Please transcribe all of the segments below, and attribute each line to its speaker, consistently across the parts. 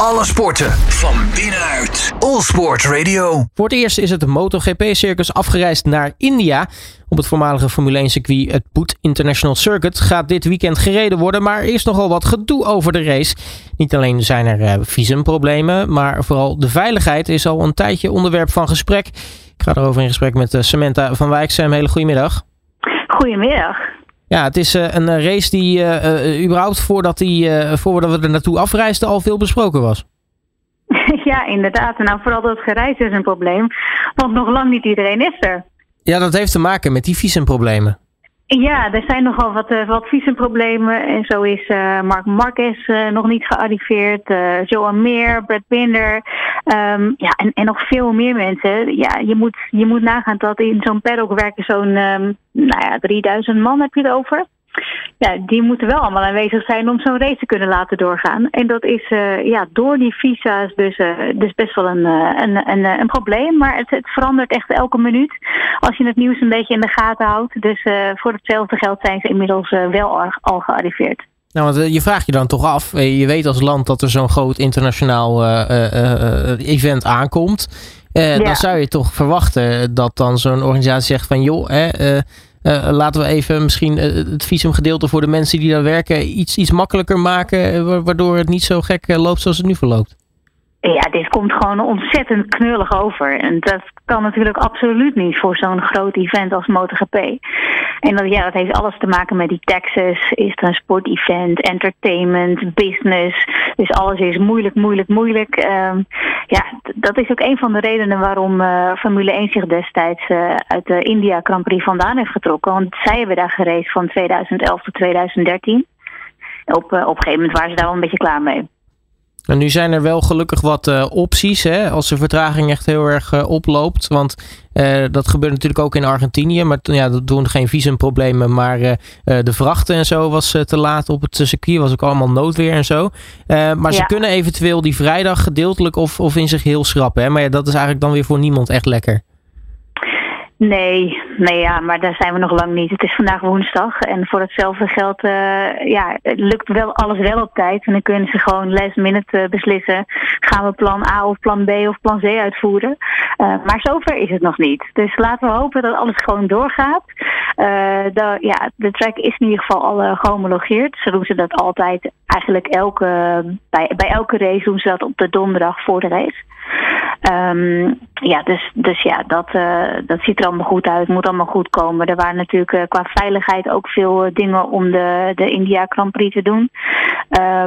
Speaker 1: Alle sporten van binnenuit. All Sport Radio.
Speaker 2: Voor het eerst is het MotoGP-circus afgereisd naar India. Op het voormalige Formule 1-circuit, het Boot International Circuit, gaat dit weekend gereden worden. Maar er is nogal wat gedoe over de race. Niet alleen zijn er uh, visumproblemen, maar vooral de veiligheid is al een tijdje onderwerp van gesprek. Ik ga erover in gesprek met uh, Samantha van Wijk. Sam, hele goedemiddag.
Speaker 3: Goedemiddag.
Speaker 2: Ja, het is uh, een race die uh, überhaupt voordat, die, voordat we er naartoe afreisden al veel besproken was.
Speaker 3: ja, inderdaad. Nou, vooral dat gereis is een probleem. Want nog lang niet iedereen is er.
Speaker 2: Ja, dat heeft te maken met die visumproblemen.
Speaker 3: Ja, er zijn nogal wat, uh, wat visumproblemen. En zo is uh, Mark Marquez uh, nog niet gearriveerd. Johan Meer, Brad Binder. Um, ja, en, en nog veel meer mensen. Ja, je moet, je moet nagaan dat in zo'n paddock werken zo'n um, nou ja, 3000 man heb je het over ja, die moeten wel allemaal aanwezig zijn om zo'n race te kunnen laten doorgaan. En dat is uh, ja, door die visa's dus, uh, dus best wel een, uh, een, een, een, probleem. Maar het, het, verandert echt elke minuut als je het nieuws een beetje in de gaten houdt. Dus voor hetzelfde geld zijn ze inmiddels wel al, al gearriveerd.
Speaker 2: Nou, want je vraagt je dan toch af. Je weet als land dat er zo'n groot internationaal event aankomt. Ja. Dan zou je toch verwachten dat dan zo'n organisatie zegt van joh, hè, uh, laten we even misschien uh, het visumgedeelte voor de mensen die daar werken iets, iets makkelijker maken, waardoor het niet zo gek loopt zoals het nu verloopt.
Speaker 3: Ja, dit komt gewoon ontzettend knullig over. En dat kan natuurlijk absoluut niet voor zo'n groot event als MotoGP. En dat, ja, dat heeft alles te maken met die taxes. Is het een sportevent, entertainment, business. Dus alles is moeilijk, moeilijk, moeilijk. Um, ja, dat is ook een van de redenen waarom uh, Formule 1 zich destijds uh, uit de India Grand vandaan heeft getrokken. Want zij hebben daar gereisd van 2011 tot 2013. Op, uh, op een gegeven moment waren ze daar wel een beetje klaar mee.
Speaker 2: En nu zijn er wel gelukkig wat uh, opties hè, als de vertraging echt heel erg uh, oploopt. Want uh, dat gebeurt natuurlijk ook in Argentinië. Maar ja, dat doen geen visumproblemen. Maar de vrachten en zo was te laat op het circuit. Was ook allemaal noodweer en zo. maar ja. ze kunnen eventueel die vrijdag gedeeltelijk of, of in zich heel schrappen. Hè? Maar ja, dat is eigenlijk dan weer voor niemand echt lekker.
Speaker 3: Nee, nee ja, maar daar zijn we nog lang niet. Het is vandaag woensdag en voor hetzelfde geld uh, ja, lukt wel alles wel op tijd. En dan kunnen ze gewoon last minute uh, beslissen. Gaan we plan A of plan B of plan C uitvoeren. Uh, maar zover is het nog niet. Dus laten we hopen dat alles gewoon doorgaat. de, ja, de track is in ieder geval al gehomologeerd. Ze doen ze dat altijd, eigenlijk elke, bij, bij elke race doen ze dat op de donderdag voor de race. Um, ja, dus, dus ja, dat, uh, dat ziet er allemaal goed uit. Moet allemaal goed komen. Er waren natuurlijk uh, qua veiligheid ook veel uh, dingen om de, de India Grand Prix te doen.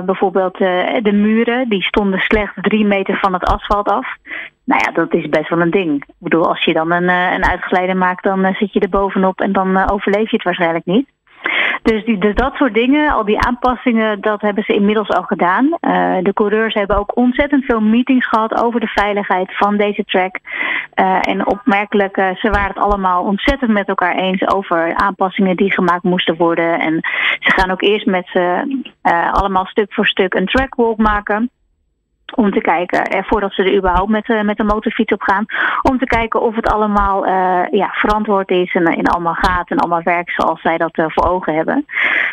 Speaker 3: bijvoorbeeld de muren, die stonden slechts drie meter van het asfalt af. Nou ja, dat is best wel een ding. Ik bedoel, als je dan een, een uitgeleider maakt, dan zit je er bovenop en dan overleef je het waarschijnlijk niet. Dus, die, dus dat soort dingen, al die aanpassingen, dat hebben ze inmiddels al gedaan. Uh, de coureurs hebben ook ontzettend veel meetings gehad over de veiligheid van deze track. Uh, en opmerkelijk, uh, ze waren het allemaal ontzettend met elkaar eens over aanpassingen die gemaakt moesten worden. En ze gaan ook eerst met ze allemaal stuk voor stuk een trackwalk maken om te kijken, eh, voordat ze er überhaupt met, uh, met de motorfiets op gaan, om te kijken of het allemaal uh, ja, verantwoord is en, en allemaal gaat en allemaal werkt zoals zij dat voor ogen hebben.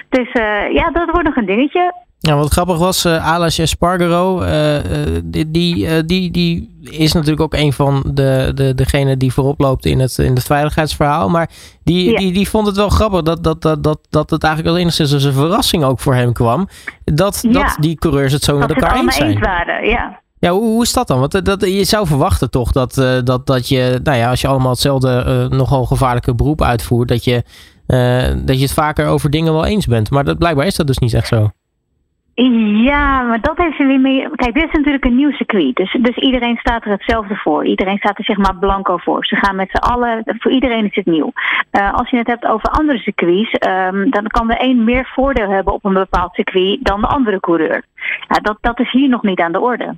Speaker 3: Dus ja, dat wordt nog een dingetje.
Speaker 2: Ja, wat grappig was, uh, Alash Espargaro, uh, die, die, die, die is natuurlijk ook een van de, de, degenen die voorop loopt in het, in het veiligheidsverhaal. Maar die, ja. die, die vond het wel grappig dat, dat, dat, dat, dat het eigenlijk al enigszins als een verrassing ook voor hem kwam. Dat, ja. dat die coureurs het zo
Speaker 3: dat
Speaker 2: met elkaar eens zijn.
Speaker 3: Eens waren, ja.
Speaker 2: Ja, hoe, hoe is dat dan? Want dat, je zou verwachten toch dat, uh, dat, dat je, nou ja, als je allemaal hetzelfde uh, nogal gevaarlijke beroep uitvoert, dat je, uh, dat je het vaker over dingen wel eens bent. Maar dat, blijkbaar is dat dus niet echt zo.
Speaker 3: Ja, maar dat heeft er weer mee. Kijk, dit is natuurlijk een nieuw circuit. Dus, dus iedereen staat er hetzelfde voor. Iedereen staat er zeg maar blanco voor. Ze gaan met z'n allen. Voor iedereen is het nieuw. Uh, als je het hebt over andere circuits, um, dan kan de een meer voordeel hebben op een bepaald circuit dan de andere coureur. Ja, dat, dat is hier nog niet aan de orde.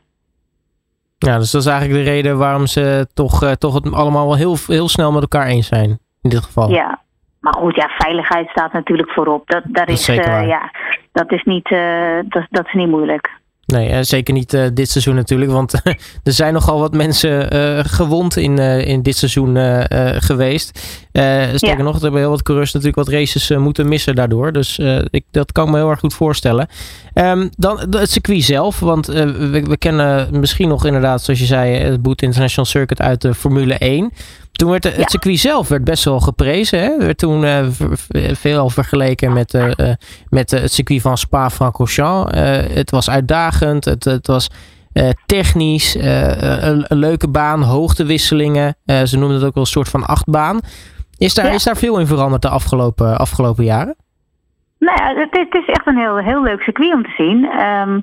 Speaker 2: Ja, dus dat is eigenlijk de reden waarom ze toch, uh, toch het allemaal wel heel, heel snel met elkaar eens zijn. In dit geval.
Speaker 3: Ja, maar goed, ja, veiligheid staat natuurlijk voorop. Dat, daar
Speaker 2: dat
Speaker 3: is, uh, ja, dat is niet, uh, dat, dat is niet moeilijk.
Speaker 2: Nee, uh, zeker niet uh, dit seizoen natuurlijk. Want er zijn nogal wat mensen gewond in, in dit seizoen geweest. Sterker ja. nog, er hebben heel wat coureurs natuurlijk wat races moeten missen daardoor. Dus ik, dat kan ik me heel erg goed voorstellen. Um, dan het circuit zelf. Want we, we, kennen misschien nog inderdaad, zoals je zei, het Boot International Circuit uit de Formule 1. Toen werd het ja. circuit zelf werd best wel geprezen. Hè? Werd toen uh, veel vergeleken met, uh, met het circuit van Spa-Francorchamps. het was uitdagend, het, het was technisch, een, een, leuke baan, hoogtewisselingen. ze noemden het ook wel een soort van achtbaan. Is daar, ja. is daar veel in veranderd de afgelopen, afgelopen jaren?
Speaker 3: Nou ja, het, het, is echt een heel, heel leuk circuit om te zien. Um,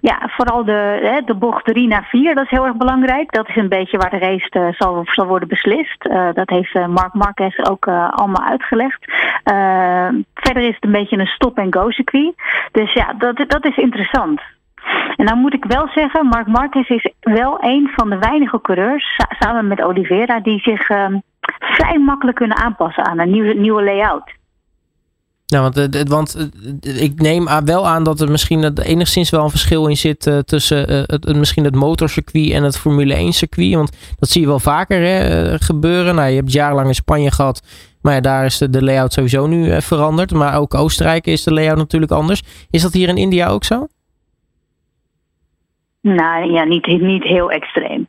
Speaker 3: ja, vooral de, hè, de bocht 3 naar 4, dat is heel erg belangrijk. Dat is een beetje waar de race uh, zal, zal worden beslist. Uh, dat heeft uh, Mark Marquez ook allemaal uitgelegd. verder is het een beetje een stop-and-go circuit. Dus ja, dat, dat is interessant. En dan moet ik wel zeggen, Mark Marquez is wel een van de weinige coureurs, samen met Oliveira, die zich ehm, vrij makkelijk kunnen aanpassen aan een nieuwe, nieuwe layout.
Speaker 2: Nou, want, het, want ik neem wel aan dat er misschien enigszins wel een verschil in zit uh, tussen het, misschien het motorcircuit en het Formule 1 circuit. Want dat zie je wel vaker hè, gebeuren. Nou, je hebt jarenlang in Spanje gehad, maar ja, daar is de, de layout sowieso nu veranderd. Maar ook Oostenrijk is de layout natuurlijk anders. Is dat hier in India ook zo?
Speaker 3: Nou ja, niet, niet heel extreem.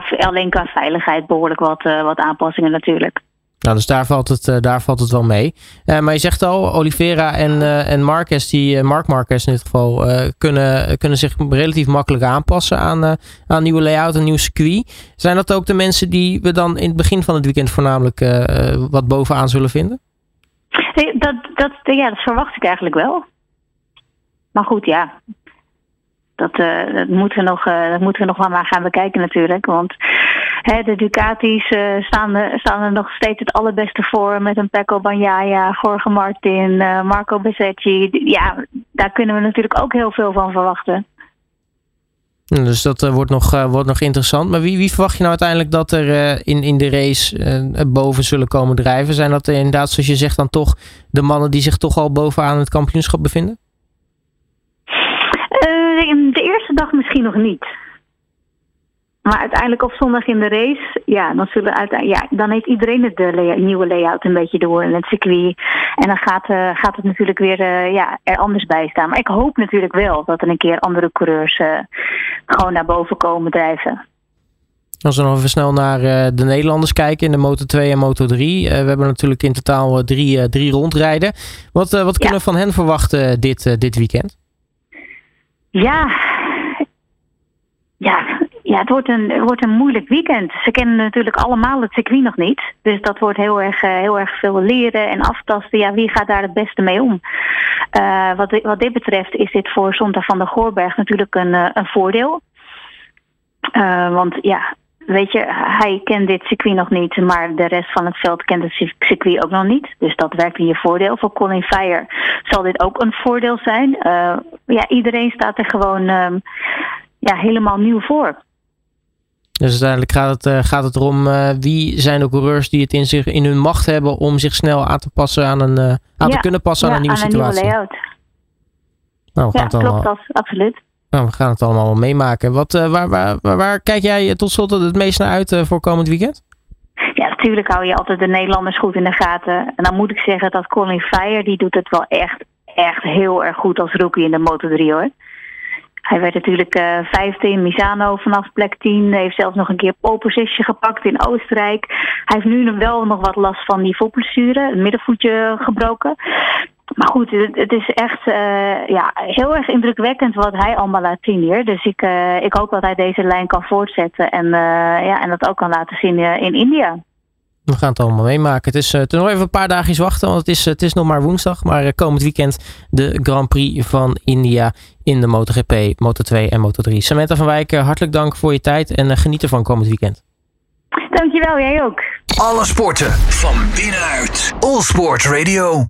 Speaker 3: Qua, alleen qua veiligheid behoorlijk wat, wat aanpassingen natuurlijk.
Speaker 2: Nou, dus daar valt het, uh, daar valt het wel mee. Uh, maar je zegt al, Oliveira en, uh, en Marquez, die, Mark Marquez in dit geval, kunnen, kunnen zich relatief makkelijk aanpassen aan, aan nieuwe layout en nieuw circuit. Zijn dat ook de mensen die we dan in het begin van het weekend voornamelijk wat bovenaan zullen vinden?
Speaker 3: Dat, dat, ja, dat verwacht ik eigenlijk wel. Maar goed, ja, dat, uh, dat, moeten we nog, uh, moeten we nog wel maar gaan bekijken natuurlijk. Want hè, de Ducatis uh, staan, er, staan er nog steeds het allerbeste voor. Met een Pecco Bagnaia, Jorge Martin, Marco Bezzecchi. Ja, daar kunnen we natuurlijk ook heel veel van verwachten.
Speaker 2: Dus dat wordt, nog, wordt nog interessant. Maar wie, wie verwacht je nou uiteindelijk dat er in, in de race boven zullen komen drijven? Zijn dat inderdaad, zoals je zegt, dan toch de mannen die zich toch al bovenaan het kampioenschap bevinden?
Speaker 3: de eerste dag misschien nog niet. Maar uiteindelijk op zondag in de race, ja, dan, zullen uiteindelijk, ja, dan heeft iedereen het de nieuwe layout een beetje door in het circuit. En dan gaat, uh, gaat het natuurlijk weer uh, ja, er anders bij staan. Maar ik hoop natuurlijk wel dat er een keer andere coureurs uh, gewoon naar boven komen drijven.
Speaker 2: Als we nog even snel naar de Nederlanders kijken in de Moto 2 en Moto 3. we hebben natuurlijk in totaal drie, drie rondrijden. Wat, wat kunnen we van hen verwachten dit, dit weekend?
Speaker 3: Ja, ja, ja het, wordt een, het wordt een moeilijk weekend. Ze kennen natuurlijk allemaal het circuit nog niet. Dus dat wordt heel erg, eh, heel erg veel leren en aftasten. Ja, wie gaat daar het beste mee om? Uh, wat, wat dit betreft is dit voor Zondag van de Goorberg natuurlijk een, uh, een voordeel. Want ja, weet je, hij kent dit circuit nog niet, maar de rest van het veld kent het circuit ook nog niet. Dus dat werkt in je voordeel. Voor Colin Fire zal dit ook een voordeel zijn. Ja, iedereen staat er gewoon um, ja, helemaal nieuw voor.
Speaker 2: Dus uiteindelijk gaat het, uh, gaat het erom uh, wie zijn de coureurs die het in, zich, in hun macht hebben om zich snel aan te passen aan een aan ja, te kunnen passen ja, aan een nieuwe
Speaker 3: aan
Speaker 2: situatie.
Speaker 3: Een nieuwe layout.
Speaker 2: Nou, we
Speaker 3: ja, klopt allemaal... dat, absoluut.
Speaker 2: Nou, we gaan het allemaal meemaken. Wat, uh, waar, waar, waar, waar, kijk jij tot slot het meest naar uit voor komend weekend?
Speaker 3: Ja, natuurlijk hou je altijd de Nederlanders goed in de gaten. En dan moet ik zeggen dat Colin Fire, die doet het wel echt, echt heel erg goed als rookie in de Moto3 hoor. Hij werd natuurlijk uh, vijfde in Misano vanaf plek 10. Hij heeft zelfs nog een keer pole position gepakt in Oostenrijk. Hij heeft nu wel nog wat last van die voetblessure. Het middenvoetje gebroken. Maar goed, het, is echt uh, ja, heel erg indrukwekkend wat hij allemaal laat zien hier. Dus ik, uh, ik hoop dat hij deze lijn kan voortzetten en, ja, en dat ook kan laten zien in India.
Speaker 2: We gaan het allemaal meemaken. Het is, het is nog even een paar dagjes wachten, want het is, het is nog maar woensdag. Maar komend weekend de Grand Prix van India in de MotoGP, Moto2 en Moto3. Samantha van Wijk, hartelijk dank voor je tijd en geniet ervan komend weekend.
Speaker 3: Dankjewel, jij ook.
Speaker 1: Alle sporten van binnenuit. All Sport Radio.